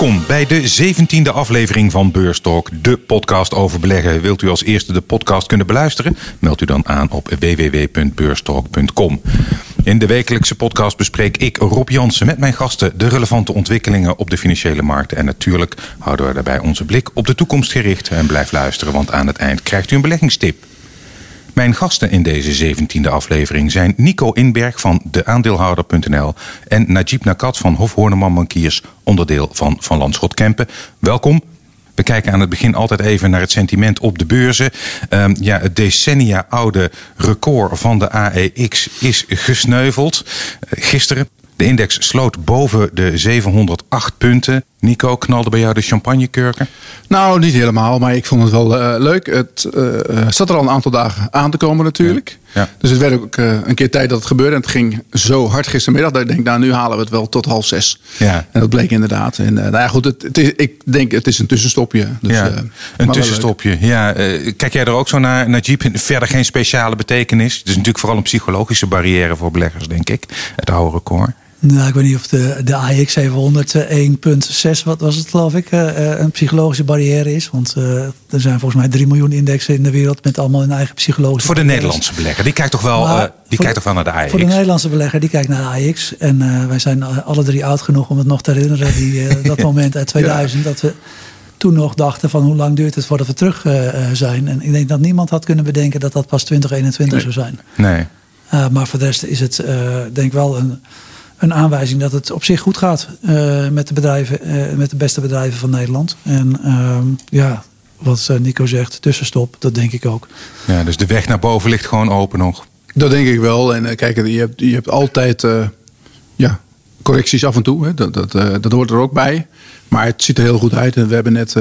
Welkom bij de 17e aflevering van Beurs Talk, de podcast over beleggen. Wilt u als eerste de podcast kunnen beluisteren? Meld u dan aan op www.beurstalk.com. In de wekelijkse podcast bespreek ik, Rob Jansen, met mijn gasten de relevante ontwikkelingen op de financiële markten. En natuurlijk houden we daarbij onze blik op de toekomst gericht. En blijf luisteren, want aan het eind krijgt u een beleggingstip. Mijn gasten in deze 17e aflevering zijn Nico Inberg van deaandeelhouder.nl en Najib Nakat van Hof Horneman Bankiers, onderdeel van Van Landschot Kempen. Welkom. We kijken aan het begin altijd even naar het sentiment op de beurzen. Um, ja, het decennia oude record van de AEX is gesneuveld. Uh, gisteren de index sloot boven de 708 punten. Nico, knalde bij jou de champagnekurken? Nou, niet helemaal, maar ik vond het wel uh, leuk. Het uh, zat er al een aantal dagen aan te komen natuurlijk. Ja. Ja. Dus het werd ook uh, een keer tijd dat het gebeurde. En het ging zo hard gistermiddag dat ik denk, nou nu halen we het wel tot half zes. Ja. En dat bleek inderdaad. En nou ja, goed, het, het, is, ik denk het is een tussenstopje. Dus, ja, een tussenstopje. Ja, kijk jij er ook zo naar, naar Jeep? Verder geen speciale betekenis. Het is natuurlijk vooral een psychologische barrière voor beleggers, denk ik. Het oude record. Nou, ik weet niet of de, de AX 700 1.6, wat was het geloof ik, uh, een psychologische barrière is. Want uh, er zijn volgens mij 3 miljoen indexen in de wereld met allemaal hun eigen psychologische Voor de Nederlandse belegger, die kijkt toch wel, uh, die kijkt toch wel naar de AX? Voor de Nederlandse belegger, die kijkt naar de AX. En wij zijn alle drie oud genoeg om het nog te herinneren, die, dat moment uit 2000, ja. dat we toen nog dachten van hoe lang duurt het voordat we terug zijn. En ik denk dat niemand had kunnen bedenken dat dat pas 2021 nee. zou zijn. Nee. maar voor de rest is het denk ik wel een een aanwijzing dat het op zich goed gaat uh, met de bedrijven, uh, met de beste bedrijven van Nederland. En uh, ja, wat eh, Nico zegt, tussenstop, dat denk ik ook. Ja, dus de weg naar boven ligt gewoon open nog. Dat denk ik wel. En kijk, je hebt, je hebt altijd ja, correcties af en toe. Hè. Dat, dat, dat hoort er ook bij. Maar het ziet er heel goed uit. En we hebben net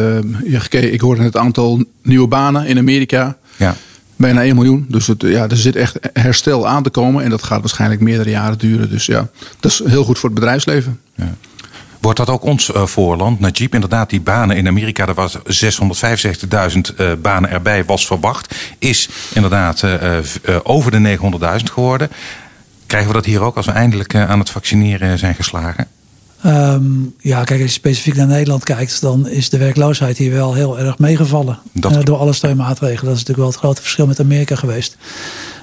gekeken, ik hoorde net het aantal nieuwe banen in Amerika. Ja bijna 1 miljoen. Dus het, ja, er zit echt herstel aan te komen. En dat gaat waarschijnlijk meerdere jaren duren. Dus ja, dat is heel goed voor het bedrijfsleven. Ja. Wordt dat ook ons uh, voorland? Najib, inderdaad, die banen in Amerika, er was 665.000 uh, banen erbij, was verwacht. Is inderdaad uh, over de 900.000 geworden. Krijgen we dat hier ook als we eindelijk aan het vaccineren zijn geslagen? Um, ja, kijk, als je specifiek naar Nederland kijkt, dan is de werkloosheid hier wel heel erg meegevallen. Dat... Uh, door alle steunmaatregelen. Dat is natuurlijk wel het grote verschil met Amerika geweest.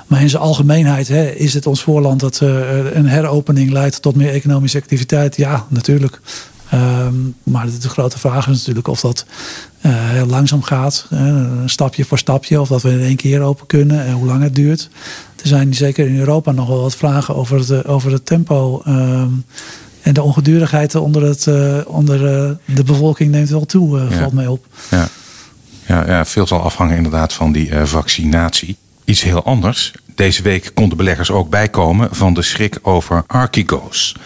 Maar in zijn algemeenheid hè, is het ons voorland dat uh, een heropening leidt tot meer economische activiteit. Ja, natuurlijk. Um, maar de grote vraag is natuurlijk of dat uh, heel langzaam gaat, uh, stapje voor stapje, of dat we in één keer open kunnen en hoe lang het duurt. Er zijn zeker in Europa nog wel wat vragen over het, over het tempo. Um, en de ongedurigheid onder, het, uh, onder uh, de bevolking neemt wel toe, ja. valt mij op. Ja. Ja, ja, veel zal afhangen inderdaad van die vaccinatie. Iets heel anders. Deze week konden beleggers ook bijkomen van de schrik over Archegos.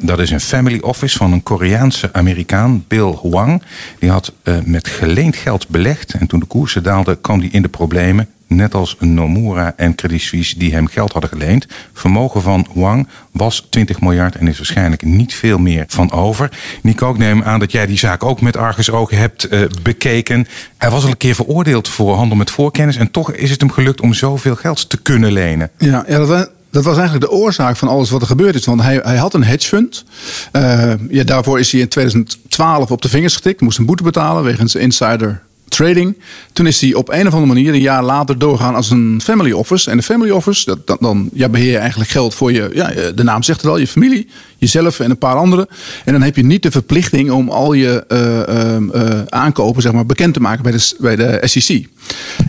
dat is een family office van een Koreaanse Amerikaan, Bill Hwang. Die had met geleend geld belegd. En toen de koersen daalden, kwam hij in de problemen net als Nomura en Credit Suisse die hem geld hadden geleend. Vermogen van Wang was 20 miljard en is waarschijnlijk niet veel meer van over. Nico, ik neem aan dat jij die zaak ook met argusogen hebt uh, bekeken. Hij was al een keer veroordeeld voor handel met voorkennis en toch is het hem gelukt om zoveel geld te kunnen lenen. Ja, ja dat, dat was eigenlijk de oorzaak van alles wat er gebeurd is. Want hij, hij had een hedgefund. Uh, ja, daarvoor is hij in 2012 op de vingers getikt. Moest een boete betalen wegens insider trading. Toen is hij op een of andere manier een jaar later doorgaan als een family office. En de family office, dat, dan ja, beheer je eigenlijk geld voor je, ja, de naam zegt het al, je familie, jezelf en een paar anderen. En dan heb je niet de verplichting om al je uh, uh, aankopen zeg maar, bekend te maken bij de, bij de SEC.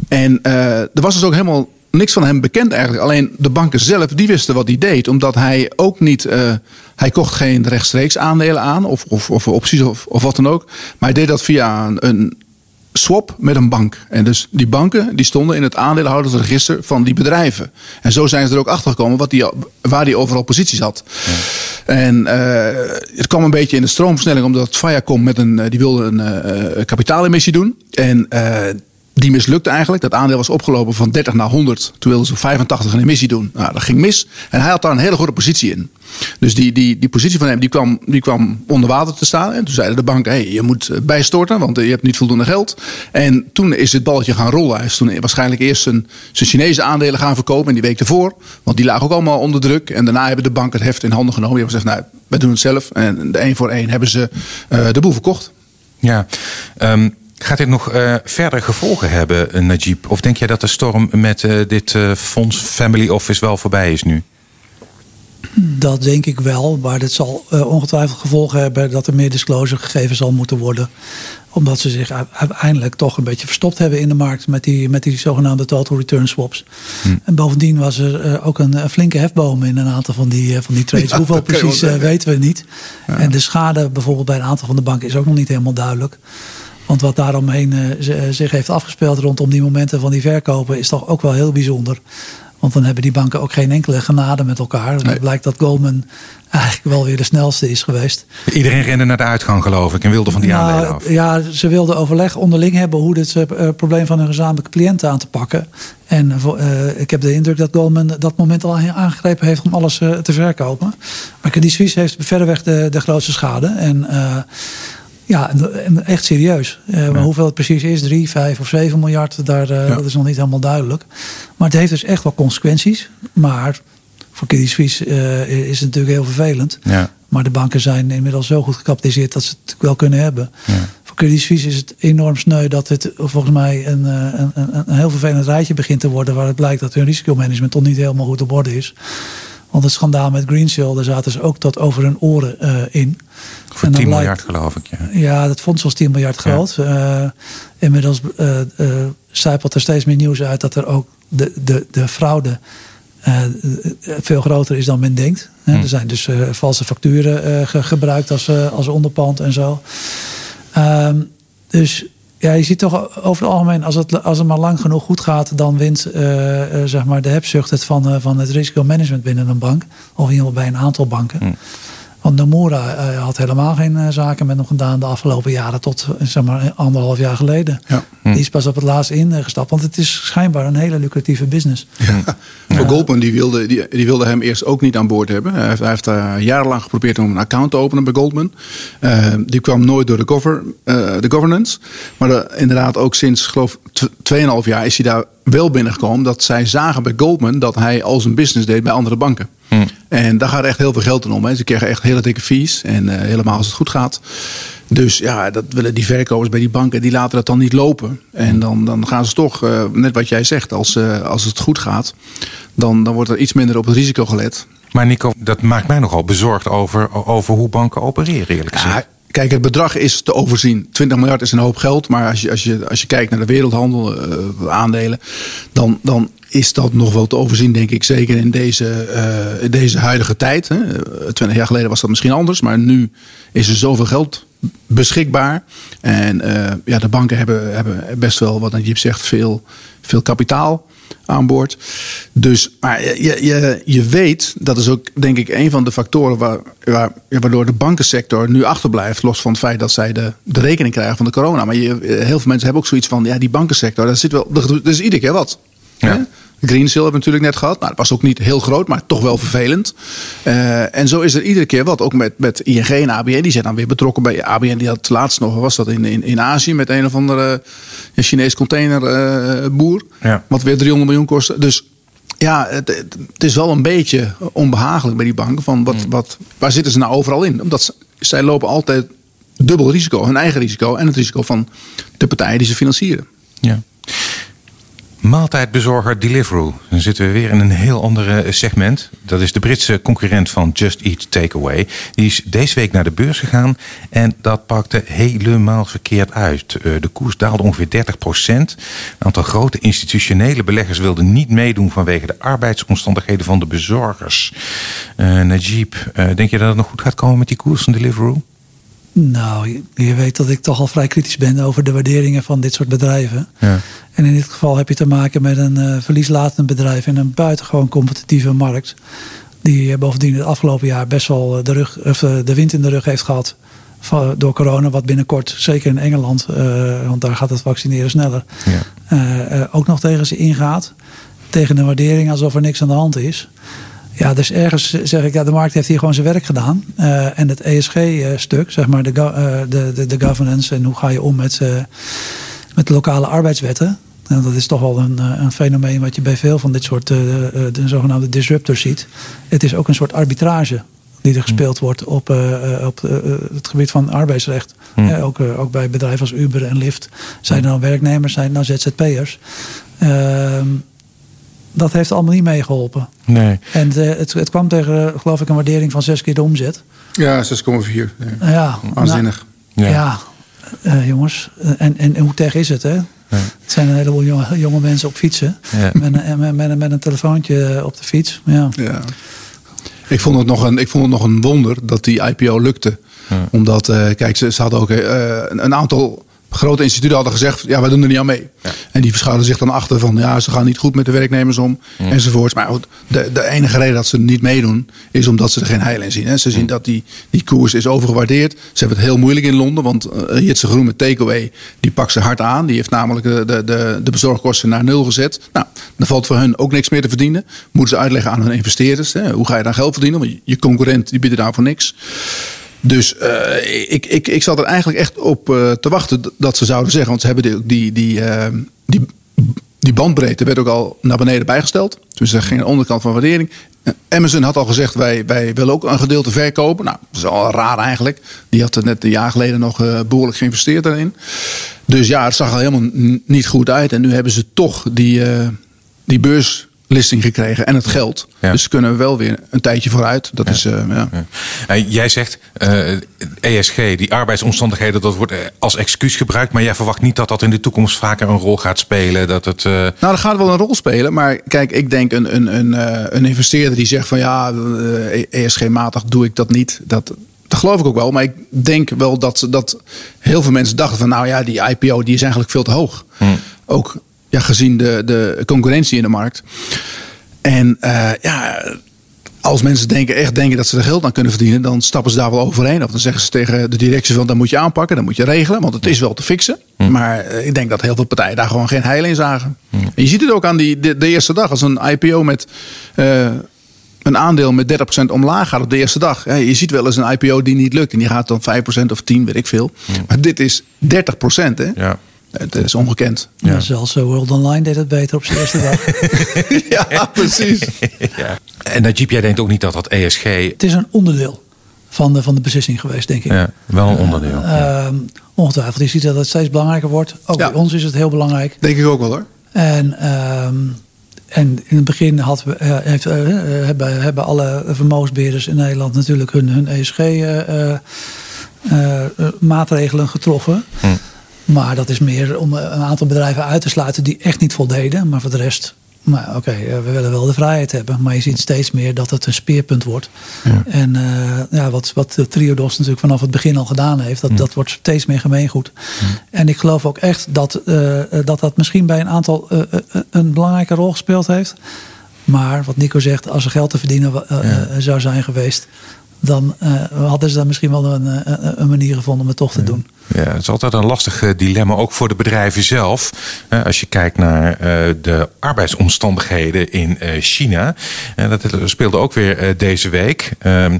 En er was dus ook helemaal niks van hem bekend eigenlijk. Alleen de banken zelf, die wisten wat hij deed. Omdat hij ook niet... Hij kocht geen rechtstreeks aandelen aan of, of, of opties of, of wat dan ook. Maar hij deed dat via een, een swap met een bank. En dus die banken die stonden in het aandeelhoudersregister van die bedrijven. En zo zijn ze er ook achter gekomen wat die, waar die overal posities had. Ja. En uh, het kwam een beetje in de stroomversnelling omdat Viacom met een, die wilde een uh, kapitaalemissie doen. En die mislukte eigenlijk. Dat aandeel was opgelopen van 30 naar 100. Toen wilden ze 85 een emissie doen. Nou, dat ging mis. En hij had daar een hele goede positie in. Dus die, die, die positie van hem die kwam, die kwam onder water te staan. En toen zeiden de banken, hey, je moet bijstorten, want je hebt niet voldoende geld. En toen is het balletje gaan rollen. Hij is toen waarschijnlijk eerst zijn, zijn Chinese aandelen gaan verkopen. En die week ervoor. Want die lagen ook allemaal onder druk. En daarna hebben de banken het heft in handen genomen. Die hebben gezegd, nou, wij doen het zelf. En de één voor één hebben ze de boel verkocht. Ja, um, Gaat dit nog uh, verder gevolgen hebben, uh, Najib? Of denk jij dat de storm met uh, dit fonds Family Office wel voorbij is nu? Dat denk ik wel, maar dit zal ongetwijfeld gevolgen hebben dat er meer disclosure gegeven zal moeten worden. Omdat ze zich uiteindelijk toch een beetje verstopt hebben in de markt met die, met die zogenaamde total return swaps. Hm. En bovendien was er ook een, flinke hefboom in een aantal van die, van die trades. Hoeveel precies weten we niet. Ja. En de schade bijvoorbeeld bij een aantal van de banken is ook nog niet helemaal duidelijk. Want wat daaromheen uh, zich heeft afgespeeld rondom die momenten van die verkopen is toch ook wel heel bijzonder. Want dan hebben die banken ook geen enkele genade met elkaar. En het blijkt dat Goldman eigenlijk wel weer de snelste is geweest. Iedereen rende naar de uitgang, geloof ik, en wilde van die nou, aandelen af. Ja, ze wilden overleg onderling hebben hoe dit uh, probleem van hun gezamenlijke cliënten aan te pakken. En uh, ik heb de indruk dat Goldman dat moment al aangegrepen heeft om alles te verkopen. Maar Credit Suisse heeft verreweg de, de grootste schade. En ja, echt serieus. Uh, maar hoeveel het precies is, 3, 5 of 7 miljard, daar, uh, dat is nog niet helemaal duidelijk. Maar het heeft dus echt wel consequenties. Maar voor Credit Suisse uh, is het natuurlijk heel vervelend. Ja. Maar de banken zijn inmiddels zo goed gecapitaliseerd dat ze het wel kunnen hebben. Ja. Voor Credit Suisse is het enorm sneu dat het volgens mij een, een, een, een heel vervelend rijtje begint te worden. Waar het blijkt dat hun risicomanagement toch niet helemaal goed op orde is. Want het schandaal met Greensill, daar zaten ze ook tot over hun oren uh, in. Voor 10 miljard geloof ik. Ja, ja dat fonds was 10 miljard groot. Ja. Uh, inmiddels uh, zijpelt er steeds meer nieuws uit dat er ook de, de, de fraude veel groter is dan men denkt. Hm. Er zijn dus valse facturen ge gebruikt als, als onderpand en zo. Ehm, dus ja, je ziet toch over het algemeen, als het, als het maar lang genoeg goed gaat, dan wint uh, uh, zeg maar de hebzucht het van, uh, van het risicomanagement binnen een bank. Of in ieder geval bij een aantal banken. Hmm. Want Nomura uh, had helemaal geen uh, zaken met hem gedaan de afgelopen jaren tot zeg maar anderhalf jaar geleden. Ja. Die is pas op het laatst ingestapt, want het is schijnbaar een hele lucratieve business. Ja. Voor Goldman die wilde, die, die, wilde hem eerst ook niet aan boord hebben. Hij heeft, hij heeft uh, jarenlang geprobeerd om een account te openen bij Goldman. die kwam nooit door de, cover, de governance. Maar inderdaad ook sinds geloof 2,5 jaar is hij daar wel binnengekomen dat zij zagen bij Goldman dat hij al zijn business deed bij andere banken. Hmm. En daar gaat echt heel veel geld in om. Hè. Ze krijgen echt hele dikke fees. En uh, helemaal als het goed gaat. Dus ja, dat willen die verkopers bij die banken, die laten dat dan niet lopen. En dan, dan gaan ze toch, uh, net wat jij zegt, als, uh, als het goed gaat, dan, dan wordt er iets minder op het risico gelet. Maar Nico, dat maakt mij nogal bezorgd over, over hoe banken opereren, eerlijk gezegd. Ja, Kijk, het bedrag is te overzien. 20 miljard is een hoop geld. Maar als je, als je, als je kijkt naar de wereldhandel, uh, aandelen, dan, dan is dat nog wel te overzien, denk ik. Zeker in deze, uh, deze huidige tijd. Hè. 20 jaar geleden was dat misschien anders. Maar nu is er zoveel geld beschikbaar. En uh, ja, de banken hebben, hebben best wel, wat Najib zegt, veel, veel kapitaal aan boord. Dus, maar je, je, je weet, dat is ook denk ik een van de factoren waar, waar, waardoor de bankensector nu achterblijft. Los van het feit dat zij de, de rekening krijgen van de corona. Maar je, heel veel mensen hebben ook zoiets van, ja, die bankensector, dat zit wel, dat is iedere keer wat. Ja. Greensill hebben we natuurlijk net gehad. Nou, dat was ook niet heel groot, maar toch wel vervelend. Uh, en zo is er iedere keer wat. Ook met, met ING en ABN. Die zijn dan weer betrokken bij ABN. Die had laatst nog, was dat in, in, in Azië met een of andere uh, Chinees containerboer. Uh, ja. Wat weer 300 miljoen kostte. Dus ja, het, het, is wel een beetje onbehagelijk bij die banken. Van wat, mm. wat, waar zitten ze nou overal in? Omdat zij lopen altijd dubbel risico. Hun eigen risico en het risico van de partijen die ze financieren. Ja. Maaltijdbezorger Deliveroo. Dan zitten we weer in een heel ander segment. Dat is de Britse concurrent van Just Eat Takeaway. Die is deze week naar de beurs gegaan en dat pakte helemaal verkeerd uit. Eh, de koers daalde ongeveer 30 procent. Een aantal grote institutionele beleggers wilden niet meedoen vanwege de arbeidsomstandigheden van de bezorgers. Uh, Najib, denk je dat het nog goed gaat komen met die koers van Deliveroo? Nou, je weet dat ik toch al vrij kritisch ben over de waarderingen van dit soort bedrijven. Ja. En in dit geval heb je te maken met een uh, verlieslatend bedrijf in een buitengewoon competitieve markt. Die uh, bovendien het afgelopen jaar best wel de, rug, of, de wind in de rug heeft gehad van, door corona. Wat binnenkort, zeker in Engeland, want daar gaat het vaccineren sneller, ja. ook nog tegen ze ingaat. Tegen een waardering alsof er niks aan de hand is. Ja, dus ergens zeg ik, ja, de markt heeft hier gewoon zijn werk gedaan. Uh, en het ESG-stuk, zeg maar, de, uh, de, de, de, governance en hoe ga je om met, uh, met de lokale arbeidswetten. En dat is toch wel een, een fenomeen wat je bij veel van dit soort de zogenaamde disruptors ziet. Het is ook een soort arbitrage die er gespeeld wordt op, op het gebied van arbeidsrecht. Hm. ook, ook bij bedrijven als Uber en Lyft. Zijn er dan werknemers, zijn er dan ZZP'ers. Dat heeft allemaal niet meegeholpen. Nee. En het, het kwam tegen, geloof ik, een waardering van zes keer de omzet. Ja, 6,4. Ja, Waanzinnig. Nou, ja, ja jongens. En, en, hoe tegen is het, hè? Het zijn een heleboel jonge, jonge mensen op fietsen. Met, een, met, met, met, een telefoontje op de fiets. Ja. ja. Ik, vond het nog een, ik vond het nog een wonder dat die IPO lukte. Omdat, uh, kijk, ze, ze hadden ook uh, een aantal grote instituten hadden gezegd, ja, wij doen er niet aan mee. En die verschuilen zich dan achter van, ja, ze gaan niet goed met de werknemers om, mm. enzovoorts. Maar de, de enige reden dat ze niet meedoen, is omdat ze er geen heil in zien. Hè. Ze zien mm. dat die, die koers is overgewaardeerd. Ze hebben het heel moeilijk in Londen, want uh, Jitse Groen met Takeaway, die pakt ze hard aan. Die heeft namelijk de, de, de, de bezorgkosten naar nul gezet. Nou, dan valt voor hun ook niks meer te verdienen. Moeten ze uitleggen aan hun investeerders. Hè. Hoe ga je dan geld verdienen? Want je concurrent, die biedt daar voor niks. Dus uh, ik, ik, ik zat er eigenlijk echt op uh, te wachten dat ze zouden zeggen. Want ze hebben die, die, die, uh, die, bandbreedte werd ook al naar beneden bijgesteld. Dus er ging een onderkant van waardering. Amazon had al gezegd, wij, wij willen ook een gedeelte verkopen. Nou, dat is al raar eigenlijk. Die had net een jaar geleden nog behoorlijk geïnvesteerd daarin. Dus ja, het zag al helemaal niet goed uit. En nu hebben ze toch die, die beurs listing gekregen en het geld. Dus kunnen we wel weer een tijdje vooruit. Dat is, uh, ja. Uh, jij zegt uh, eh, ESG, die arbeidsomstandigheden, dat wordt als excuus gebruikt. Maar jij verwacht niet dat dat in de toekomst vaker een rol gaat spelen? Dat het, Nou, dat gaat wel een rol spelen. Maar kijk, ik denk een, een, een, een investeerder die zegt van ja, ESG-matig e doe ik dat niet. Dat, dat geloof ik ook wel. Maar ik denk wel dat, dat heel veel mensen dachten van nou ja, die IPO die is eigenlijk veel te hoog. Hmm. Ook ja, gezien de, de concurrentie in de markt. En uh, ja, als mensen denken, echt denken dat ze er geld aan kunnen verdienen, dan stappen ze daar wel overheen. Of dan zeggen ze tegen de directie van, dan moet je aanpakken, dan moet je regelen, want het is wel te fixen. Hm. Maar eh, ik denk dat heel veel partijen daar gewoon geen heil in zagen. Hm. En je ziet het ook aan die, de, de eerste dag, als een IPO met uh, een aandeel met 30% omlaag gaat op de eerste dag. Ja, je ziet wel eens een IPO die niet lukt en die gaat dan 5% of 10, weet ik veel. Hm. Maar dit is 30%. Hè? Ja. Het is ongekend. Ja. Zelfs uh, World Online deed het beter op zijn eerste dag. ja, precies. ja. En Najib, jij denkt ook niet dat dat ESG... Het is een onderdeel van de, van de beslissing geweest, denk ik. Ja, wel een onderdeel. Uh, ongetwijfeld. Je ziet dat het steeds belangrijker wordt. Ook bij ons is het heel belangrijk. Denk ik ook wel hoor. En, ehm, en in het begin had, uh, heeft, uh, hebben, hebben alle vermogensbeheerders in Nederland natuurlijk hun, hun ESG-maatregelen getroffen. Hm. Maar dat is meer om een aantal bedrijven uit te sluiten die echt niet voldeden. Maar voor de rest, nou, oké, eh, we willen wel de vrijheid hebben. Maar je ziet steeds meer dat het een speerpunt wordt. Ja. En uh, ja, wat, wat Triodos natuurlijk vanaf het begin al gedaan heeft, dat, dat wordt steeds meer gemeengoed. En ik geloof ook echt dat, uh, dat dat misschien bij een aantal uh, een belangrijke rol gespeeld heeft. Maar wat Nico zegt, als er geld te verdienen zou zijn geweest, dan hadden ze daar misschien wel een, een, manier gevonden om het toch te doen. Ja, het is altijd een lastig eh, dilemma, ook voor de bedrijven zelf. Als je kijkt naar de arbeidsomstandigheden in China. Dat speelde ook weer deze week. Ehm,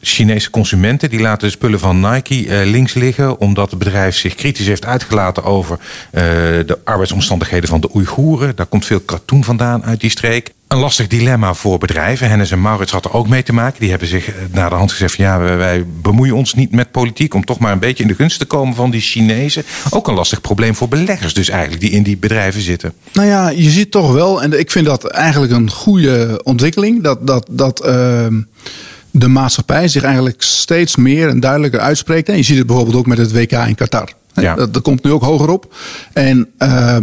Chinese consumenten die laten de spullen van Nike links liggen. Omdat het bedrijf zich kritisch heeft uitgelaten over de arbeidsomstandigheden van de Oeigoeren. Daar komt veel katoen vandaan uit die streek een lastig dilemma voor bedrijven. Hennis en Maurits had er ook mee te maken. Die hebben zich naar de hand gezegd van ja, wij bemoeien ons niet met politiek om toch maar een beetje in de gunst te komen van die Chinezen. Ook een lastig probleem voor beleggers dus eigenlijk die in die bedrijven zitten. Nou ja, je ziet toch wel, en ik vind dat eigenlijk een goede ontwikkeling, dat, dat, dat uh, de maatschappij zich eigenlijk steeds meer en duidelijker uitspreekt. En je ziet het bijvoorbeeld ook met het WK in Qatar. Ja. Dat, dat komt nu ook hoger op. En uh,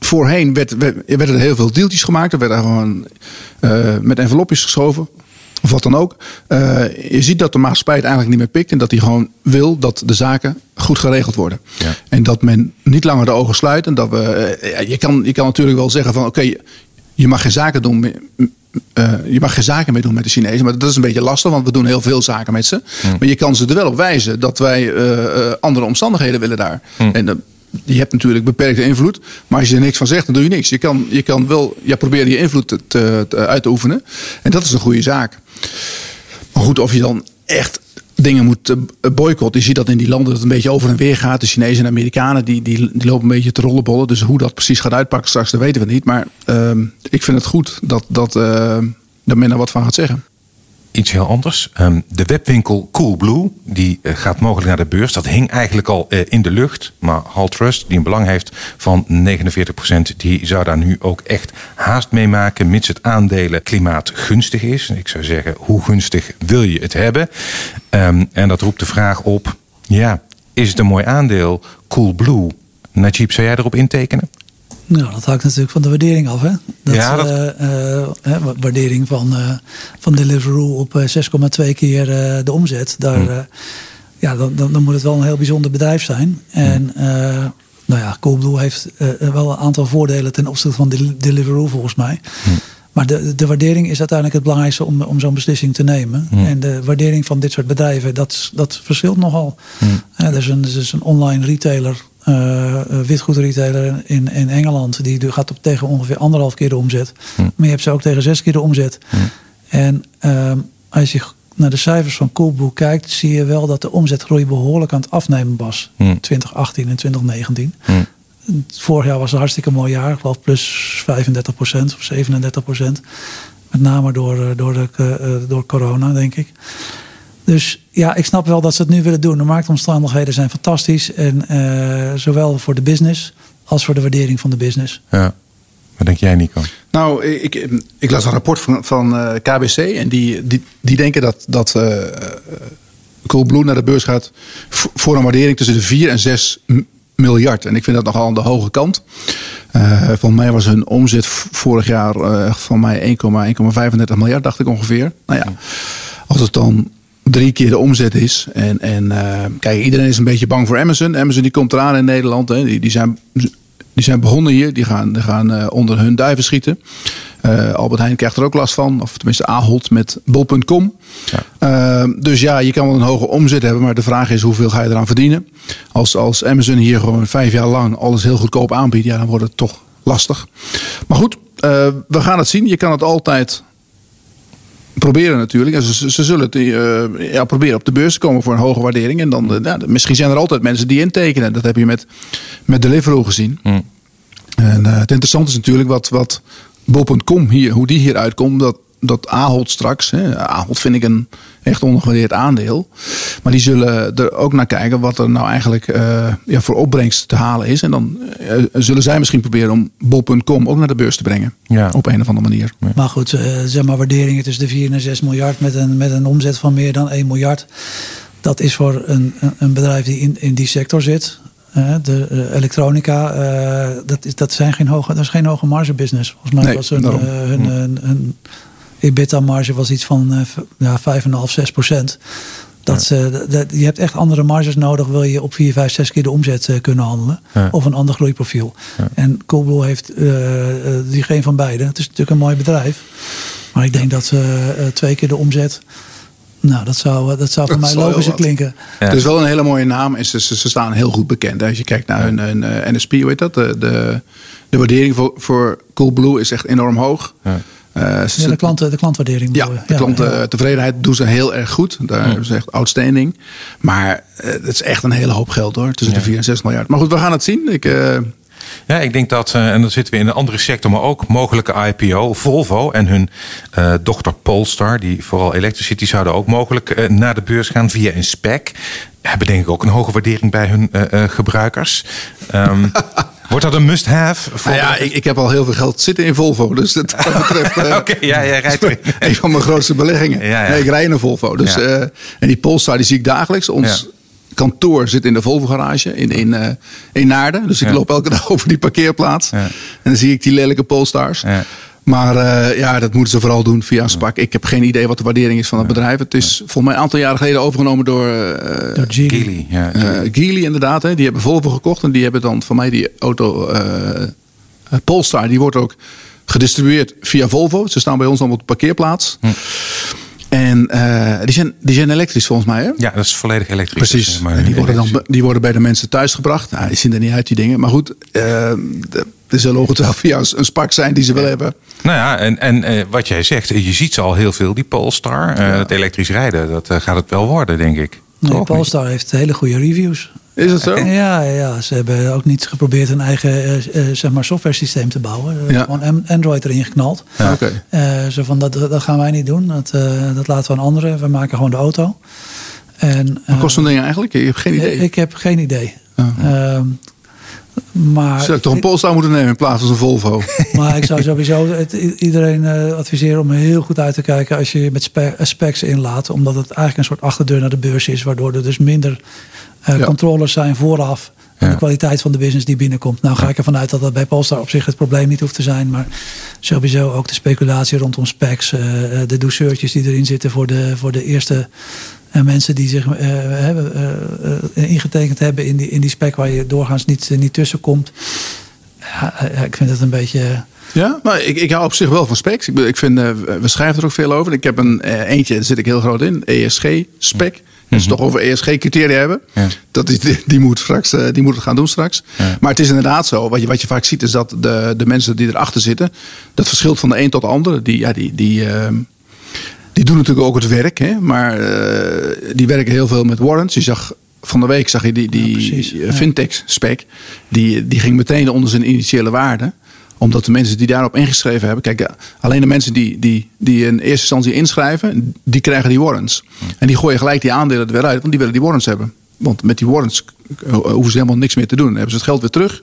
voorheen werd, werd, werden er heel veel deeltjes gemaakt. Er werden gewoon uh, met envelopjes geschoven. Of wat dan ook. Uh, je ziet dat de maatschappij het eigenlijk niet meer pikt. En dat hij gewoon wil dat de zaken goed geregeld worden. Ja. En dat men niet langer de ogen sluit. En dat we, uh, je, kan, je kan natuurlijk wel zeggen van oké, okay, je mag geen zaken doen. Uh, je mag geen zaken meer doen met de Chinezen. Maar dat is een beetje lastig, want we doen heel veel zaken met ze. Hmm. Maar je kan ze er wel op wijzen dat wij andere omstandigheden willen daar. Hmm. En je hebt natuurlijk beperkte invloed. Maar als je er niks van zegt, dan doe je niks. Je kan, je kan wel ja, proberen je invloed te, uit te oefenen. En dat is een goede zaak. Maar goed, of je dan echt dingen moet eh, boycotten. Je ziet dat in die landen dat het een beetje over en weer gaat. De Chinezen en Amerikanen die, die, lopen een beetje te rollenbollen. Dus hoe dat precies gaat uitpakken straks, dat weten we niet. Maar uh, ik vind het goed dat, dat, uh, dat men er wat van gaat zeggen. Iets heel anders. Ehm, de webwinkel Coolblue, die eh, gaat mogelijk naar de beurs. Dat hing eigenlijk al eh, in de lucht. Maar Hall Trust, die een belang heeft van 49%, die zou daar nu ook echt haast mee maken, mits het aandelen klimaatgunstig is. Ik zou zeggen, hoe gunstig wil je het hebben? Ehm, en dat roept de vraag op, ja, is het een mooi aandeel? Coolblue. Najib, zou jij erop intekenen? Nou, dat hangt natuurlijk van de waardering af. Hè? Dat, ja, dat... Uh, uh, waardering van, uh, van Deliveroo op 6,2 keer de omzet. Daar, hmm. ja, dan, dan, dan, moet het wel een heel bijzonder bedrijf zijn. En hmm. nou ja, Coolblue heeft wel een aantal voordelen ten opzichte van Deliveroo volgens mij. Hmm. Maar de, de waardering is uiteindelijk het belangrijkste om, om zo'n beslissing te nemen. En de waardering van dit soort bedrijven, dat, dat verschilt nogal. Mm. er, is een, er is een online retailer uh, witgoedretailer in, in Engeland. Die gaat op tegen ongeveer anderhalf keer de omzet. Hm. Maar je hebt ze ook tegen zes keer de omzet. Hm. En uh, als je naar de cijfers van Coolblue kijkt, zie je wel dat de omzetgroei behoorlijk aan het afnemen was. Hm. 2018 en 2019. Vorig jaar was een hartstikke mooi jaar. Ik geloof plus 35% of 37% Met name door, eh, door, de, door corona, denk ik. Dus ja, ik snap wel dat ze het nu willen doen. De marktomstandigheden zijn fantastisch. En uh, zowel voor de business als voor de waardering van de business. Ja. Wat denk jij, Nico? Nou, ik, ik las een rapport van, van uh, eh, KBC. En die, die, die denken dat, dat uh, Coolblue naar de beurs gaat voor een waardering tussen de 4 en 6 miljard. En ik vind dat nogal aan de hoge kant. Uh, van mij was hun omzet vorig jaar uh, van mij 1,35 miljard, dacht ik ongeveer. Nou ja, als het dan drie keer de omzet is. En, en uh, kijk, iedereen is een beetje bang voor Amazon. Amazon die komt eraan in Nederland. Hè. Die, die, zijn, die zijn begonnen hier. Die gaan, die gaan uh, onder hun duiven schieten. Uh, Albert Heijn krijgt er ook last van. Of tenminste Ahold met bol.com. Ja. dus ja, je kan wel een hoge omzet hebben. Maar de vraag is hoeveel ga je eraan verdienen? Als, als Amazon hier gewoon vijf jaar lang alles heel goedkoop aanbiedt. Ja, dan wordt het toch lastig. Maar goed, we gaan het zien. Je kan het altijd proberen natuurlijk. En ze, ze zullen het uh, ja, proberen op de beurs te komen voor een hoge waardering. En dan, uh, ja, misschien zijn er altijd mensen die intekenen. Dat heb je met, met Deliveroo gezien. Mm. En uh, het interessante is natuurlijk wat, wat Bol.com hier, hoe die hier uitkomt. Dat dat Ahold straks, hè, Ahold vind ik een echt ondergewaardeerd aandeel. Maar die zullen er ook naar kijken wat er nou eigenlijk uh, ja, voor opbrengst te halen is. En dan uh, zullen zij misschien proberen om bol.com ook naar de beurs te brengen. Ja. Op een of andere manier. Maar goed, uh, zeg maar waarderingen tussen de 4 en 6 miljard met een, met een omzet van meer dan 1 miljard. Dat is voor een, een bedrijf die in, in die sector zit, de elektronica, dat, is, dat, zijn geen hoge, dat is geen hoge marge business. Volgens mij nee, was hun, hun, hun, hun, EBITDA-marge was iets van uh, ja, 5,5, 6 procent. Dat, ja. dat, je hebt echt andere marges nodig, wil je op 4, 5, 6 keer de omzet uh, kunnen handelen. Ja. Of een ander groeiprofiel. Ja. En Coolblue heeft uh, die geen van beide. Het is natuurlijk een mooi bedrijf. Maar ik denk dat ze twee keer de omzet. Nou, dat zou, dat zou voor dat mij logisch klinken. Het is wel een hele mooie naam en ze, ze, staan heel goed bekend. Als je kijkt naar hun, hun NSP, hoe heet dat? De, de, de waardering voor, voor Coolblue is echt enorm hoog. Uh, ja, de, klanten, de klantwaardering. Ja, de klantentevredenheid doen ze heel erg goed. Daar is echt outstanding. Maar uh, het is echt een hele hoop geld hoor. Tussen de 4 en 6 miljard. Maar goed, we gaan het zien. Ik, uh... Ja, ik denk dat, en dan zitten we in een andere sector, maar ook mogelijke IPO. Volvo en hun dochter Polestar, die vooral Electricity zouden ook mogelijk naar de beurs gaan via een spec. Hebben denk ik ook een hoge waardering bij hun gebruikers. Um, Wordt dat een must-have? Nou ja, ik, ik, heb al heel veel geld zitten in Volvo. Dus dat, betreft. Uh, Oké, ja, jij rijdt erin. Een van mijn grootste beleggingen. Ja, ja. Nee, ik rij in een Volvo. Dus, uh, en die Polestar die zie ik dagelijks. Ons kantoor zit in de Volvo garage in, in, uh, in Naarden. Dus ik loop elke dag over die parkeerplaats. En dan zie ik die lelijke Polestars. Maar uh, ja, dat moeten ze vooral doen via een SPAC. Ik heb geen idee wat de waardering is van het bedrijf. Het is volgens mij een aantal jaren geleden overgenomen door... Uh, door Geely. Ja, uh, Geely inderdaad. Hè. Die hebben Volvo gekocht. En die hebben dan van mij die auto... Polestar, die wordt ook gedistribueerd via Volvo. Ze staan bij ons dan op de parkeerplaats. Hm. En uh, die, zijn, die zijn elektrisch volgens mij, hè? Ja, dat is volledig elektrisch. Precies. Maar die, worden dan, die worden bij de mensen thuis gebracht. Nou, die zien er niet uit, die dingen. Maar goed, uh, de, er zullen ongetwijfeld via een spak zijn die ze willen hebben. Nou ja, en, en uh, wat jij zegt, je ziet ze al heel veel, die Polestar. Uh, ja. Het elektrisch rijden, dat gaat het wel worden, denk ik. Nee, Polestar heeft hele goede reviews. Is het zo? Ja, ja, ze hebben ook niet geprobeerd een eigen uh, zeg maar software systeem te bouwen. Ja. Gewoon Android erin geknald. Ja. Okay. zo van, dat, dat gaan wij niet doen. Dat, dat laten we aan anderen. We maken gewoon de auto. En, Wat kost zo'n ding eigenlijk? Je hebt geen idee? Ik heb geen idee. Uh, maar zou ik toch een Polestar moeten nemen in plaats van een Volvo? Maar ik zou sowieso het, iedereen uh, adviseren om heel goed uit te kijken als je met spe specs inlaat. Omdat het eigenlijk een soort achterdeur naar de beurs is. Waardoor er dus minder uh, controllers zijn vooraf. De kwaliteit van de business die binnenkomt. Nou ga ik ervan uit dat dat bij Polestar op zich het probleem niet hoeft te zijn. Maar sowieso ook de speculatie rondom specs. Uh, de douceurtjes die erin zitten voor de, voor de eerste en mensen die zich uh, uh, ingetekend hebben in die, in die spec waar je doorgaans niet, niet tussen komt. Ja, ik vind het een beetje. Ja, maar ik, ik hou op zich wel van specs. Ik, ik vind, we schrijven er ook veel over. Ik heb een eentje, daar zit ik heel groot in, ESG-spec. Mm -hmm. Toch over ESG-criteria hebben. Ja. Dat is, die, die, moet straks, die moet het gaan doen straks. Ja. Maar het is inderdaad zo. Wat je, wat je vaak ziet is dat de, de mensen die erachter zitten. Dat verschilt van de een tot de ander. Die, ja, die, die, uh, die doen natuurlijk ook het werk, hè, maar uh, die werken heel veel met warrants. Je zag van de week zag je die, die ja, fintech spec, die, die ging meteen onder zijn initiële waarde omdat de mensen die daarop ingeschreven hebben. Kijk, alleen de mensen die, die, die in eerste instantie inschrijven, die krijgen die warrants. En die gooien gelijk die aandelen er weer uit, want die willen die warrants hebben. Want met die warrants eh, hoeven ze helemaal niks meer te doen. Dan hebben ze het geld weer terug.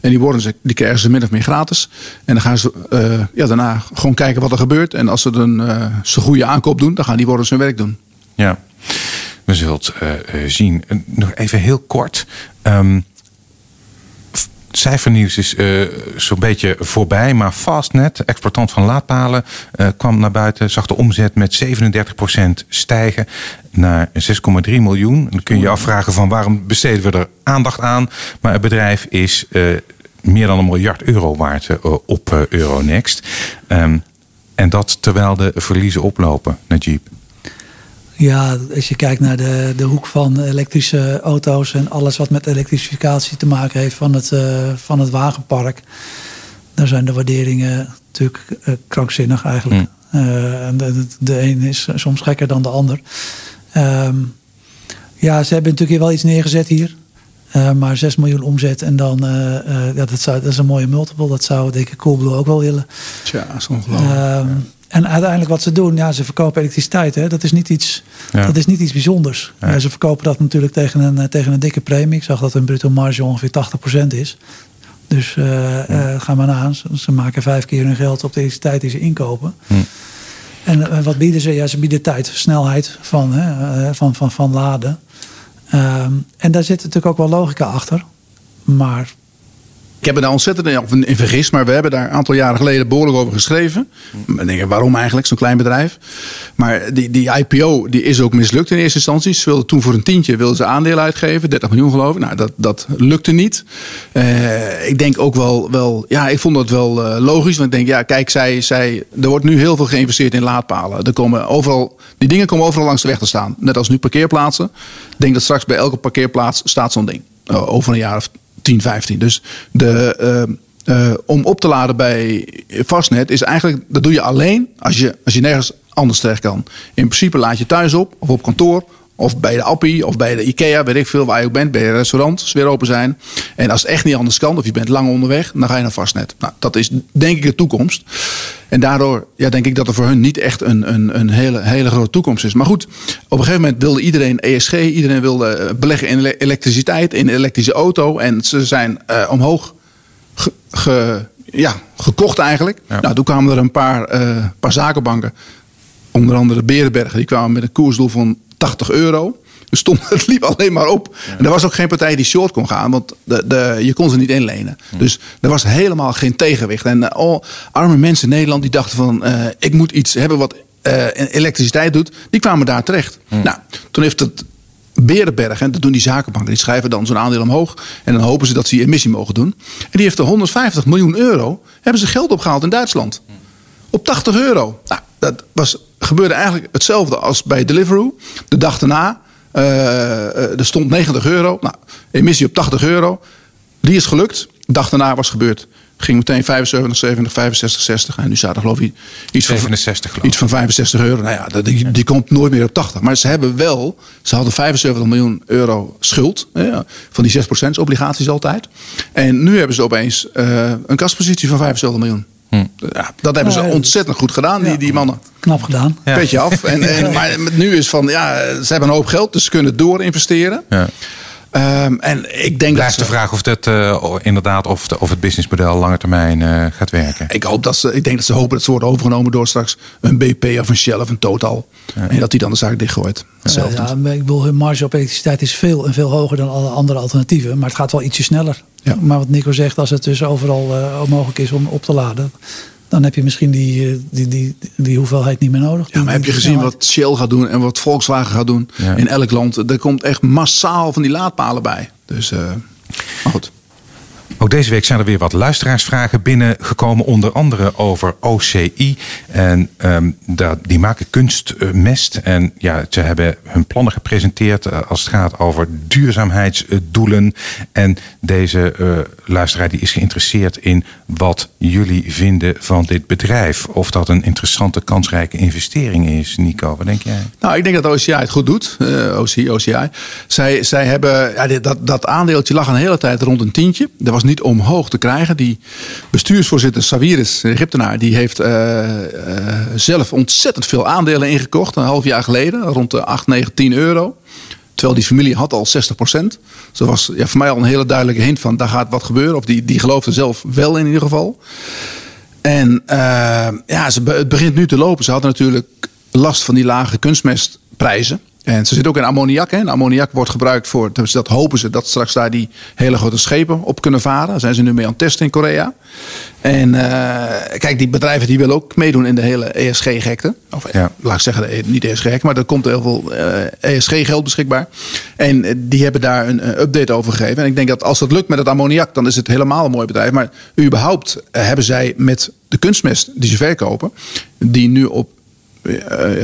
En die warrants die krijgen ze min of meer gratis. En dan gaan ze uh, ja, daarna gewoon kijken wat er gebeurt. En als ze een uh, goede aankoop doen, dan gaan die warrants hun werk doen. Ja, we zullen het zien. nog even heel kort. Um, cijfernieuws is uh, zo'n beetje voorbij. Maar Fastnet, exportant van laadpalen, uh, kwam naar buiten. Zag de omzet met 37% stijgen naar 6,3 miljoen. Dan kun je je afvragen van waarom besteden we er aandacht aan. Maar het bedrijf is uh, meer dan een miljard euro waard op Euronext. Um, en dat terwijl de verliezen oplopen, Najib. Ja, als je kijkt naar de, de hoek van elektrische auto's en alles wat met elektrificatie te maken heeft van het, uh, van het wagenpark. Daar zijn de waarderingen natuurlijk uh, krankzinnig eigenlijk. Mm. Uh, de, de een is soms gekker dan de ander. Um, ja, ze hebben natuurlijk wel iets neergezet hier. maar 6 miljoen omzet en dan, ja, dat, zou, dat is een mooie multiple. Dat zou denk ik Coolblue ook wel willen. Tja, dat is ongelooflijk. Um, en uiteindelijk wat ze doen, ja, ze verkopen elektriciteit. Hè? Dat, is niet iets, ja. dat is niet iets bijzonders. Ja. ze verkopen dat natuurlijk tegen een, tegen een dikke premie. Ik zag dat een bruto marge ongeveer 80% is. Dus uh, ja. uh, ga maar na. Ze maken vijf keer hun geld op de elektriciteit die ze inkopen. Hm. En uh, wat bieden ze? Ja, ze bieden tijd, snelheid van, hè, van, van, van laden. Um, en daar zit natuurlijk ook wel logica achter. Maar ik heb me daar ontzettend in vergist, maar we hebben daar een aantal jaren geleden behoorlijk over geschreven. Ik denk, waarom eigenlijk, zo'n klein bedrijf? Maar die, die IPO die is ook mislukt in eerste instantie. Ze wilden toen voor een tientje wilden ze aandelen uitgeven, 30 miljoen geloof ik. Nou, dat, dat lukte niet. Uh, ik denk ook wel, wel, ja, ik vond dat wel uh, logisch. Want ik denk, ja, kijk, zij, zij, er wordt nu heel veel geïnvesteerd in laadpalen. Er komen overal, die dingen komen overal langs de weg te staan. Net als nu parkeerplaatsen. Ik denk dat straks bij elke parkeerplaats staat zo'n ding. Uh, over een jaar of 10, 15. Dus de, uh, uh, om op te laden bij vastnet is eigenlijk, dat doe je alleen als je, als je nergens anders terecht kan. In principe laat je thuis op of op kantoor of bij de Appie of bij de Ikea, weet ik veel waar je ook bent, bij je restaurant, als weer open zijn. En als het echt niet anders kan, of je bent lang onderweg, dan ga je naar vastnet. Nou, dat is denk ik de toekomst. En daardoor ja, denk ik dat er voor hun niet echt een, een, een hele, hele grote toekomst is. Maar goed, op een gegeven moment wilde iedereen ESG, iedereen wilde eh, beleggen in elektriciteit, in een elektrische auto. En ze zijn uh, omhoog ge, ge, ja, gekocht eigenlijk. Ja. Nou, toen kwamen er een paar, uh, paar zakenbanken, onder andere Berenberg, die kwamen met een koersdoel van 80 euro. Dus stond, het liep alleen maar op. Ja. En er was ook geen partij die short kon gaan, want de, de, je kon ze niet inlenen. Dus er was helemaal geen tegenwicht. En uh, oh, arme mensen in Nederland die dachten van, uh, ik moet iets hebben wat uh, elektriciteit doet, die kwamen daar terecht. Nou, toen heeft het Berenberg, en dat doen die zakenbanken, die schrijven dan zo'n aandeel omhoog. En dan hopen ze dat ze die emissie mogen doen. En die heeft er 150 miljoen euro, hebben ze geld opgehaald in Duitsland. Op 80 euro. Nou, dat was, gebeurde eigenlijk hetzelfde als bij Deliveroo. De dag daarna, uh, er stond 90 euro. Nou, emissie op 80 euro. Die is gelukt. De dag daarna was gebeurd. Ging meteen 75, 70, 65, 60. En nu staat er geloof ik iets, 67, van, iets van 65 euro. Nou ja, die, die komt nooit meer op 80. Maar ze hebben wel, ze hadden 75 miljoen euro schuld. Ja, van die 6% obligaties altijd. En nu hebben ze opeens uh, een kaspositie van 75 miljoen. Hm. Ja, dat hebben ze ontzettend goed gedaan, die, die mannen. Knap gedaan. Ja. Petje af. En, en, maar nu is van, ja, ze hebben een hoop geld, dus ze kunnen door investeren. Ja. Um, en ik denk Blijft dat de vraag of, dat, uh, inderdaad, of, de, of het businessmodel lange termijn uh, gaat werken. Ik, hoop dat ze, ik denk dat ze hopen dat ze worden overgenomen door straks een BP of een Shell of een Total. Ja. En dat die dan de zaak dichtgooit. Ja, ja, ik bedoel, hun marge op elektriciteit is veel en veel hoger dan alle andere alternatieven. Maar het gaat wel ietsje sneller. Ja. Maar wat Nico zegt, als het dus overal uh, mogelijk is om op te laden dan heb je misschien die, eh, die, die, die hoeveelheid niet meer nodig. Ja, maar heb je gezien wat Shell gaat doen en wat Volkswagen gaat doen in elk land? Er komt echt massaal van die laadpalen bij. Dus, uh, maar goed. Ook deze week zijn er weer wat luisteraarsvragen binnengekomen, onder andere over OCI. En um, die maken kunstmest. En ja, ze hebben hun plannen gepresenteerd eh, als het gaat over duurzaamheidsdoelen. En deze uh, luisteraar die is geïnteresseerd in wat jullie vinden van dit bedrijf. Of dat een interessante, kansrijke investering is. Nico, wat denk jij? Nou, ik denk dat OCI het goed doet. Uh, OCI, OCI. Zij, zij hebben, dat, dat aandeeltje lag een hele tijd rond een tientje. Er was niet omhoog te krijgen. Die bestuursvoorzitter Sawiris, Egyptenaar, die heeft uh, uh, zelf ontzettend veel aandelen ingekocht. Een half jaar geleden, rond de 8, 9, 10 euro. Terwijl die familie had al 60 procent. Dus dat was ja, voor mij al een hele duidelijke hint van daar gaat wat gebeuren. Of die, die geloofde zelf wel in ieder geval. En uh, ja, ze, het begint nu te lopen. Ze hadden natuurlijk last van die lage kunstmestprijzen. En ze zit ook in ammoniak. Hè. En ammoniak wordt gebruikt voor, dus dat hopen ze, dat straks daar die hele grote schepen op kunnen varen. Daar zijn ze nu mee aan het testen in Korea. En uh, kijk, die bedrijven die willen ook meedoen in de hele ESG-gekte. Of ja. laat ik zeggen, e- niet ESG-gekte, maar er komt heel veel uh, eh, ESG-geld beschikbaar. En uh, die hebben daar een update over gegeven. En ik denk dat als dat lukt met het ammoniak, dan is het helemaal een mooi bedrijf. Maar überhaupt hebben zij met de kunstmest die ze verkopen, die nu op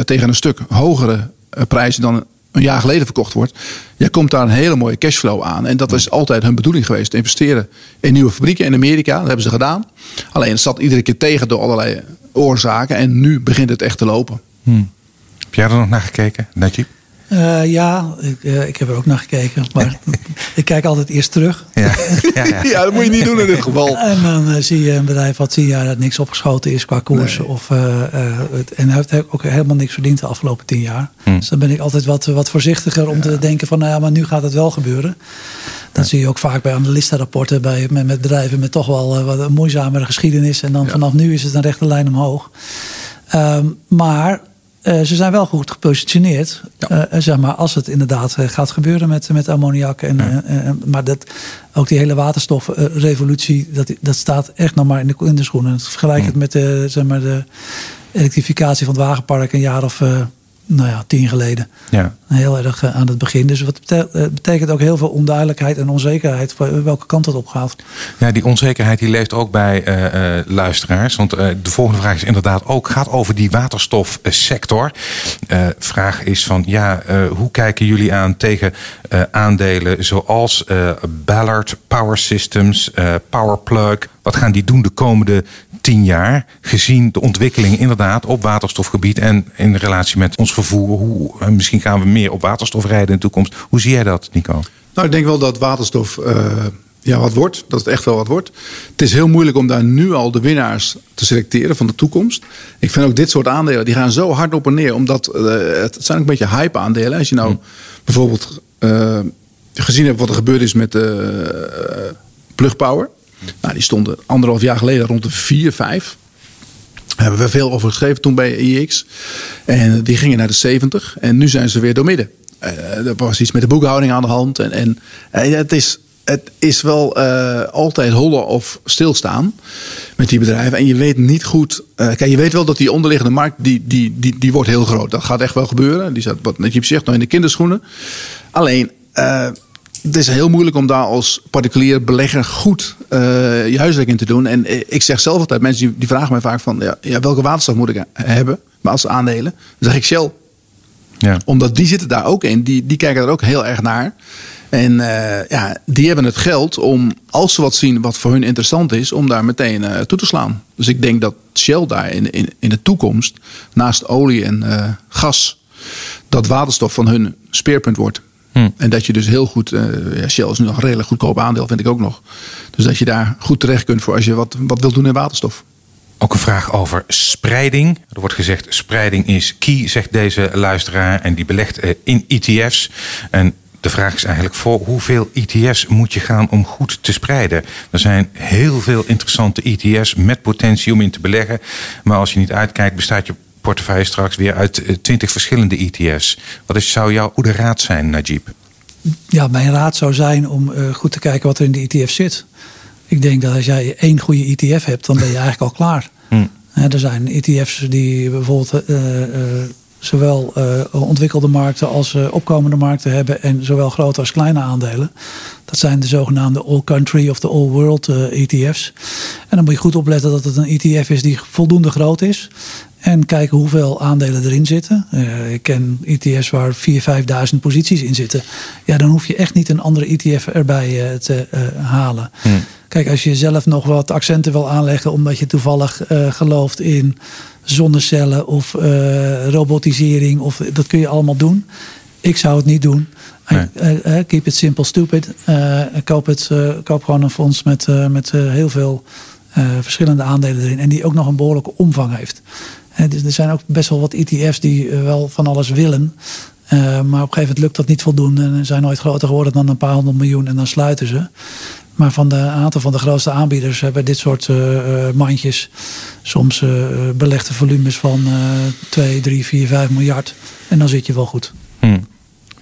tegen een stuk hogere eh, prijzen dan een jaar geleden verkocht wordt. Je komt daar een hele mooie cashflow aan. En dat is altijd hun bedoeling geweest. Investeren in nieuwe fabrieken in Amerika. Dat hebben ze gedaan. Alleen het zat iedere keer tegen door allerlei oorzaken. En nu begint het echt te lopen. Hmm. Heb jij er nog naar gekeken, Najib? Uh, ja, ik, uh, ik, heb er ook naar gekeken. Maar ik kijk altijd eerst terug. Ja. Ja, ja. ja, dat moet je niet doen in dit geval. En dan uh, zie je een bedrijf wat tien jaar dat niks opgeschoten is qua koers. Nee. Of, het, en hij heeft ook helemaal niks verdiend de afgelopen tien jaar. Hm. Dus dan ben ik altijd wat, wat voorzichtiger om te denken van nou ja, maar nu gaat het wel gebeuren. Dat zie je ook vaak bij analistenrapporten bij, met, met bedrijven met toch wel wat een moeizamere geschiedenis. En dan vanaf nu is het een rechte lijn omhoog. Um, maar uh, ze zijn wel goed gepositioneerd. Ja. Uh, zeg maar, als het inderdaad gaat gebeuren met, met ammoniak. En, ja. maar dat, ook die hele waterstofrevolutie, dat, dat staat echt nog maar in de, in de schoenen. Vergelijk het met de, zeg maar, de elektrificatie van het wagenpark een jaar of nou ja, tien geleden. Ja. Heel erg eh, aan het begin. Dus wat eh, betekent ook heel veel onduidelijkheid en onzekerheid welke kant het op gaat. Ja, die onzekerheid die leeft ook bij uh, luisteraars. Want uh, de volgende vraag is inderdaad ook gaat over die waterstofsector. vraag is van ja, hoe kijken jullie aan tegen aandelen zoals Ballard Power Systems, Powerplug? Wat gaan die doen de komende tien jaar, gezien de ontwikkelingen inderdaad op waterstofgebied en in relatie met ons vervoer. Hoe, eh, misschien gaan we meer op waterstof rijden in de toekomst. Hoe zie jij dat, Nico? Nou, ik denk wel dat waterstof uh, ja, wat wordt. Dat het echt wel wat wordt. Het is heel moeilijk om daar nu al de winnaars te selecteren van de toekomst. Ik vind ook dit soort aandelen, die gaan zo hard op en neer. Omdat uh, het zijn ook een beetje hype aandelen. Als je nou hmm. bijvoorbeeld uh, gezien hebt wat er gebeurd is met de Plug Power. Nou, die stonden anderhalf jaar geleden rond de 4, 5. Daar hebben we veel over geschreven toen bij IX. En die gingen naar de 70. En nu zijn ze weer door midden. Uh, er was iets met de boekhouding aan de hand. En, en uh, het, is, het is wel uh, altijd hollen of stilstaan met die bedrijven. En je weet niet goed. kijk, je weet wel dat die onderliggende markt. Die, die, die, die wordt heel groot. Dat gaat echt wel gebeuren. Die staat, wat je zegt, nog in de kinderschoenen. Alleen het is heel moeilijk om daar als particulier belegger goed uh, je huiswerk in te doen. En ik zeg zelf altijd, mensen die, die vragen mij vaak van... Ja, ja, welke waterstof moet ik hebben, maar als aandelen? Dan zeg ik Shell. Ja. Omdat die zitten daar ook in. Die, die kijken er ook heel erg naar. En uh, ja, die hebben het geld om, als ze wat zien wat voor hun interessant is, om daar meteen uh, toe te slaan. Dus ik denk dat Shell daar in, in, in de toekomst, naast olie en gas, dat waterstof van hun speerpunt wordt. Hm. En dat je dus heel goed, ja, Shell is nu nog een redelijk goedkoop aandeel, vind ik ook nog. Dus dat je daar goed terecht kunt voor als je wat, wat wilt doen in waterstof. Ook een vraag over spreiding. Er wordt gezegd: spreiding is key, zegt deze luisteraar. En die belegt in ETF's. En de vraag is eigenlijk voor hoeveel ETF's moet je gaan om goed te spreiden. Er zijn heel veel interessante ETF's met potentie om in te beleggen. Maar als je niet uitkijkt, bestaat je portefeuille straks weer uit eh, twintig verschillende ETF's. Wat is, zou jouw goede raad zijn, Najib? Ja, mijn raad zou zijn om uh, goed te kijken wat er in de ETF zit. Ik denk dat als jij één goede ETF hebt, dan ben je eigenlijk al klaar. Hm. er zijn ETF's die bijvoorbeeld uh, zowel uh, ontwikkelde markten als uh, opkomende markten hebben en zowel grote als kleine aandelen. Dat zijn de zogenaamde all country of de all world uh, eh, ETF's. En dan moet je goed opletten dat het een ETF is die voldoende groot is. En kijken hoeveel aandelen erin zitten. ik ken ETF's waar 4.000, 5.000 posities in zitten. Ja, dan hoef je echt niet een andere ETF erbij te halen. Hmm. Kijk, als je zelf nog wat accenten wil aanleggen omdat je toevallig gelooft in zonnecellen of uh, robotisering. Of, dat kun je allemaal doen. Ik zou het niet doen. Nee. Uh, keep it simple, stupid. koop, het, koop gewoon een fonds met, met heel veel verschillende aandelen erin. En die ook nog een behoorlijke omvang heeft. dus er zijn ook best wel wat ETF's die wel van alles willen. maar op een gegeven moment lukt dat niet voldoende. En zijn nooit groter geworden dan een paar honderd miljoen. En dan sluiten ze. Maar van de aantal van de grootste aanbieders hebben dit soort uh, mandjes soms uh, belegde volumes van uh, 2, 3, 4, 5 miljard. En dan zit je wel goed. Hmm.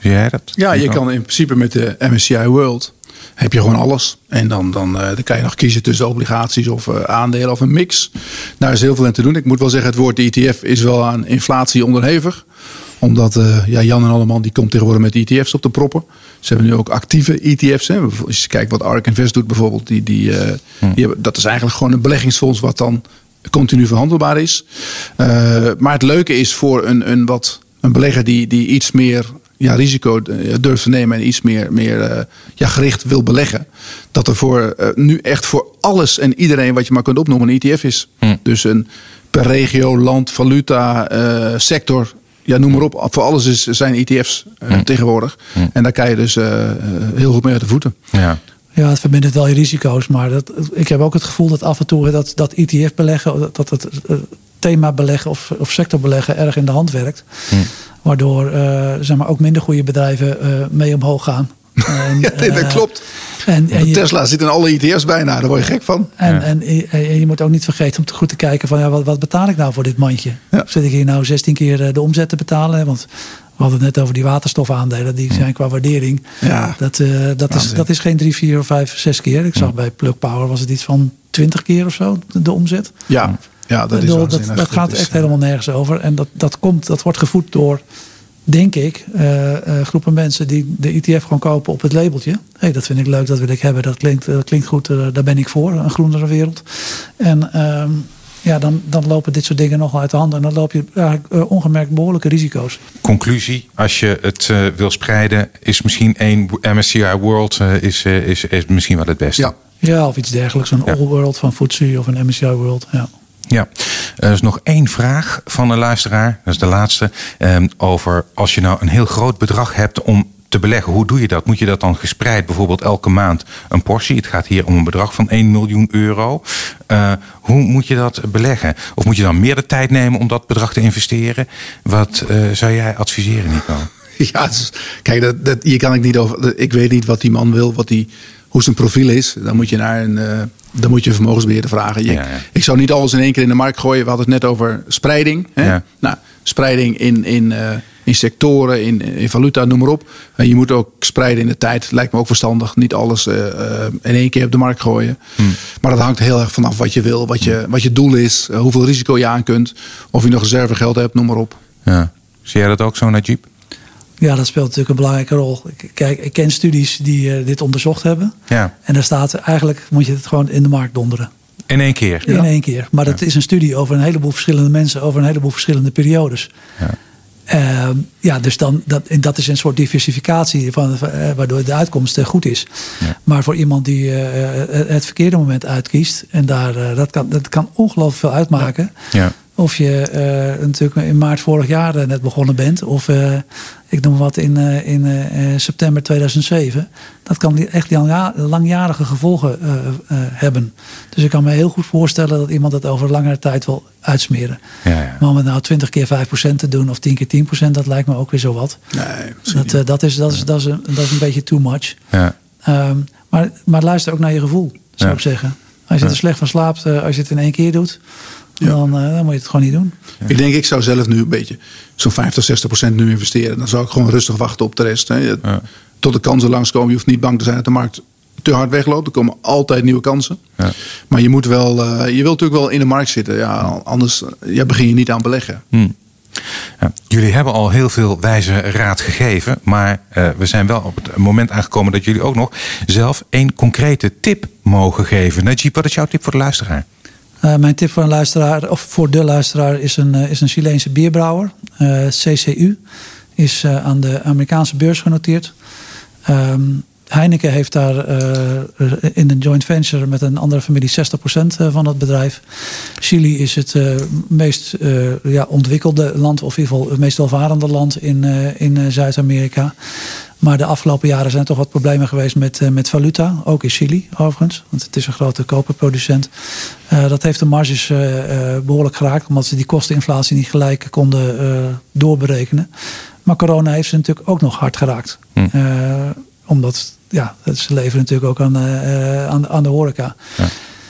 Zie jij dat? Ja, je kan in principe met de MSCI World heb je gewoon alles. En dan, dan, dan kan je nog kiezen tussen obligaties of aandelen of een mix. Daar is heel veel in te doen. Ik moet wel zeggen, het woord ETF is wel aan inflatie onderhevig omdat uh, ja, Jan en Alleman die komt tegenwoordig met ETF's op de proppen. Ze hebben nu ook actieve ETF's. Hè. Als je kijkt wat ARK Invest doet bijvoorbeeld. Die, die, uh, die hebben, dat is eigenlijk gewoon een beleggingsfonds wat dan continu verhandelbaar is. Uh, maar het leuke is voor een, een, wat, een belegger die, die iets meer ja, risico durft te nemen en iets meer, meer ja, gericht wil beleggen. Dat er voor, nu echt voor alles en iedereen wat je maar kunt opnoemen een ETF is. Hm. Dus een per regio, land, valuta, sector ja, noem maar op. Voor alles is, zijn ETF's uh, hm. tegenwoordig. Hm. En daar kan je dus uh, heel goed mee uit de voeten. Ja. Ja, het verbindt wel je risico's. Maar dat, ik heb ook het gevoel dat af en toe dat, dat ETF beleggen, dat het thema beleggen of, of sector beleggen erg in de hand werkt. Hm. Waardoor uh, zeg maar, ook minder goede bedrijven mee omhoog gaan. En, ja, nee, dat klopt. En, en Tesla zit in alle ETF's bijna, daar word je gek van. En, en, en, je moet ook niet vergeten om te goed te kijken van ja, wat, wat betaal ik nou voor dit mandje? Zit ik hier nou 16 keer eh, de omzet te betalen? Want we hadden het net over die waterstofaandelen. Die zijn qua waardering. Ja, dat, uh, dat, is, dat is geen drie, vier of vijf, zes keer. Ik zag bij Plug Power was het iets van 20 keer of zo, de omzet. Ja, ja dat, is dat, dat gaat echt helemaal nergens over. En dat, dat, komt, dat wordt gevoed door denk ik, uh, uh, groepen mensen die de ETF gewoon kopen op het labeltje. hey, dat vind ik leuk, dat wil ik hebben, dat klinkt, dat klinkt goed, uh, daar ben ik voor, een groenere wereld. En ehm, ja, dan, dan lopen dit soort dingen nogal uit de hand en dan loop je eigenlijk ongemerkt behoorlijke risico's. Conclusie, als je het wil spreiden, is misschien één MSCI World is, is, is misschien wel het beste. Ja, ja of iets dergelijks, een All World van FTSE of een MSCI World, ja. Ja, er is nog één vraag van een luisteraar, dat is de laatste, ehm, over als je nou een heel groot bedrag hebt om te beleggen, hoe doe je dat? Moet je dat dan gespreid, bijvoorbeeld elke maand een portie? Het gaat hier om een bedrag van 1 miljoen euro. Uh, hoe moet je dat beleggen? Of moet je dan meer de tijd nemen om dat bedrag te investeren? Wat uh, zou jij adviseren, Nico? Ja, kijk, dat, dat, hier kan ik niet over. Ik weet niet wat die man wil, wat die, hoe zijn profiel is. Dan moet je naar een. Uh, dan moet je vermogensbeheerder vragen. Ik zou niet alles in één keer in de markt gooien. We hadden het net over spreiding. Hè? Nou, spreiding in, in, uh, in sectoren, in, in valuta, noem maar op. En je moet ook spreiden in de tijd. Lijkt me ook verstandig. Niet alles uh, in één keer op de markt gooien. Hmm. Maar dat hangt heel erg vanaf wat je wil, wat je, wat je doel is, hoeveel risico je aan kunt. Of je nog reservegeld hebt, noem maar op. Ja. Zie jij dat ook zo, Najib? Ja, dat speelt natuurlijk een belangrijke rol. Kijk, ik ken studies die uh, dit onderzocht hebben. Ja. En daar staat eigenlijk, moet je het gewoon in de markt donderen. In één keer? In één keer. Maar dat is een studie over een heleboel verschillende mensen, over een heleboel verschillende periodes. Ja. Ehm, ja, dus dan, dat, en dat is een soort diversificatie van, uh, waardoor de uitkomst uh, goed is. Ja. Maar voor iemand die het verkeerde moment uitkiest, en daar, dat, kan, dat kan ongelooflijk veel uitmaken. Ja. Of je natuurlijk in maart vorig jaar net begonnen bent, of ik noem wat in, in september 2007. Dat kan echt langjarige gevolgen hebben. Dus ik kan me heel goed voorstellen dat iemand dat over langere tijd wil uitsmeren. Ja, ja. Maar om het nou 20 keer 5% te doen of 10 keer 10%, dat lijkt me ook weer zo wat. Nee, dat, uh, dat, is, dat, is, dat, is een, dat is een beetje too much. Ja. Um, maar, maar luister ook naar je gevoel, zou ik zeggen. Als je er slecht van slaapt, uh, als je het in één keer doet, dan, uh, dan, moet je het gewoon niet doen. Ik denk, ik zou zelf nu een beetje zo'n 50, 60 procent nu investeren. Dan zou ik gewoon rustig wachten op de rest. Hè. Tot de kansen langskomen. Je hoeft niet bang te zijn dat de markt te hard wegloopt. Er komen altijd nieuwe kansen. Ja. Maar je moet wel, uh, je wilt natuurlijk wel in de markt zitten. Ja, anders ja, begin je niet aan beleggen. Hmm. Jullie hebben al heel veel wijze raad gegeven. Maar uh, we zijn wel op het moment aangekomen dat jullie ook nog zelf een concrete tip mogen geven. Najib, wat is jouw tip voor de luisteraar? Uh, mijn tip voor een luisteraar, of voor de luisteraar, is een, is een Chileense bierbrouwer. CCU is aan de Amerikaanse beurs genoteerd. Um, Heineken heeft daar uh, in een joint venture met een andere familie 60% eh, van het bedrijf. Chili is het uh, meest ja, ontwikkelde land, of in ieder geval het meest welvarende land in, in Zuid-Amerika. Maar de afgelopen jaren zijn er toch wat problemen geweest met, met valuta. Ook in Chili overigens, want het is een grote koperproducent. dat heeft de marges behoorlijk geraakt, omdat ze die kosteninflatie niet gelijk konden doorberekenen. Maar corona heeft ze natuurlijk ook nog hard geraakt. Hm. omdat ja, ze leveren natuurlijk ook aan, uh, aan, aan de horeca. Ja.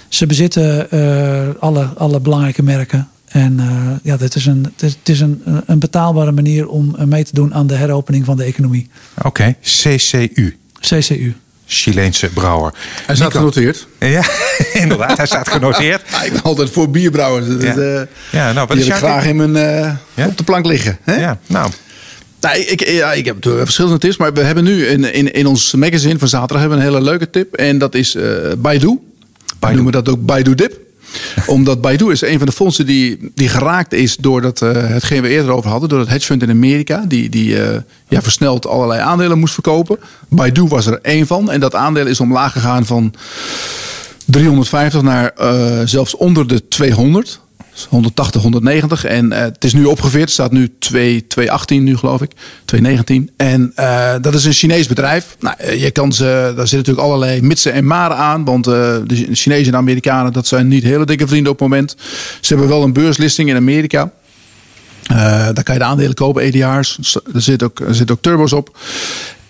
Ze bezitten uh, alle, alle belangrijke merken. En uh, ja, dit is, een, het is een, een betaalbare manier om mee te doen aan de heropening van de economie. Oké, okay. CCU. CCU. Chileense brouwer. Hij staat genoteerd. Ja, inderdaad, hij staat genoteerd. ik ben altijd voor bierbrouwers. Ja. Dat, ja, nou, wat die heb ik graag in mijn, ja? op de plank liggen. Hè? Ja, nou, nou, ik, ja, ik heb verschillende tips, maar we hebben nu in, in, in ons magazine van zaterdag hebben we een hele leuke tip. En dat is uh, Baidu. We noemen dat ook Baidu Dip. Omdat Baidu is een van de fondsen die, die geraakt is door dat, uh, hetgeen we eerder over hadden. Door het hedgefund in Amerika. Die, die uh, ja, versneld allerlei aandelen moest verkopen. Baidu was er één van. En dat aandeel is omlaag gegaan van 350 naar zelfs onder de 200. 180, 190. En uh, het is nu opgeveerd. Staat nu 2, 218 nu geloof ik. 219. En uh, dat is een Chinees bedrijf. Nou, eh, je kan ze, daar zitten natuurlijk allerlei mitsen en maren aan. Want de Chinezen en Amerikanen, dat zijn niet hele dikke vrienden op het moment. Ze hebben wel een beurslisting in Amerika. Daar kan je de aandelen kopen, EDR's. Er zit ook, er zit ook turbo's op.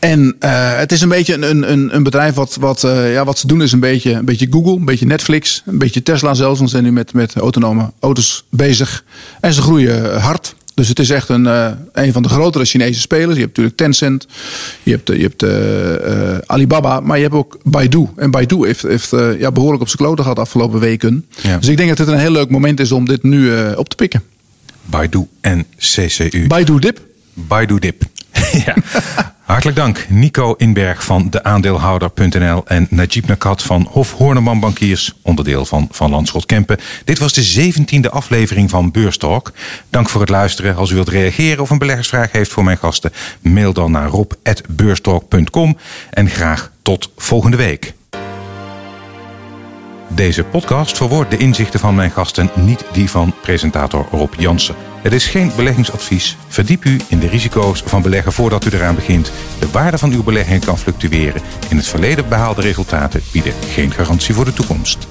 En uh, het is een beetje een, een, een bedrijf wat, wat, uh, ja, wat ze doen is een beetje, een beetje Google, een beetje Netflix, een beetje Tesla zelfs. Want ze zijn nu met, met autonome auto's bezig. En ze groeien hard. Dus het is echt een, uh, een van de grotere Chinese spelers. Je hebt natuurlijk Tencent, je hebt, je hebt Alibaba, maar je hebt ook Baidu. En Baidu heeft, heeft ja, behoorlijk op zijn kloten gehad de afgelopen weken. Ja. Dus ik denk dat het een heel leuk moment is om dit nu op te pikken. Baidu en CCU. Baidu Dip. Baidu Dip. ja. Hartelijk dank Nico Inberg van de aandeelhouder.nl en Najib Nakat van Hof Horneman Bankiers, onderdeel van Van Landschot Kempen. Dit was de zeventiende aflevering van Beurstalk. Dank voor het luisteren. Als u wilt reageren of een beleggersvraag heeft voor mijn gasten, mail dan naar rob.beurstalk.com en graag tot volgende week. Deze podcast verwoordt de inzichten van mijn gasten, niet die van presentator Rob Jansen. Het is geen beleggingsadvies. Verdiep u in de risico's van beleggen voordat u eraan begint. De waarde van uw belegging kan fluctueren. In het verleden behaalde resultaten bieden geen garantie voor de toekomst.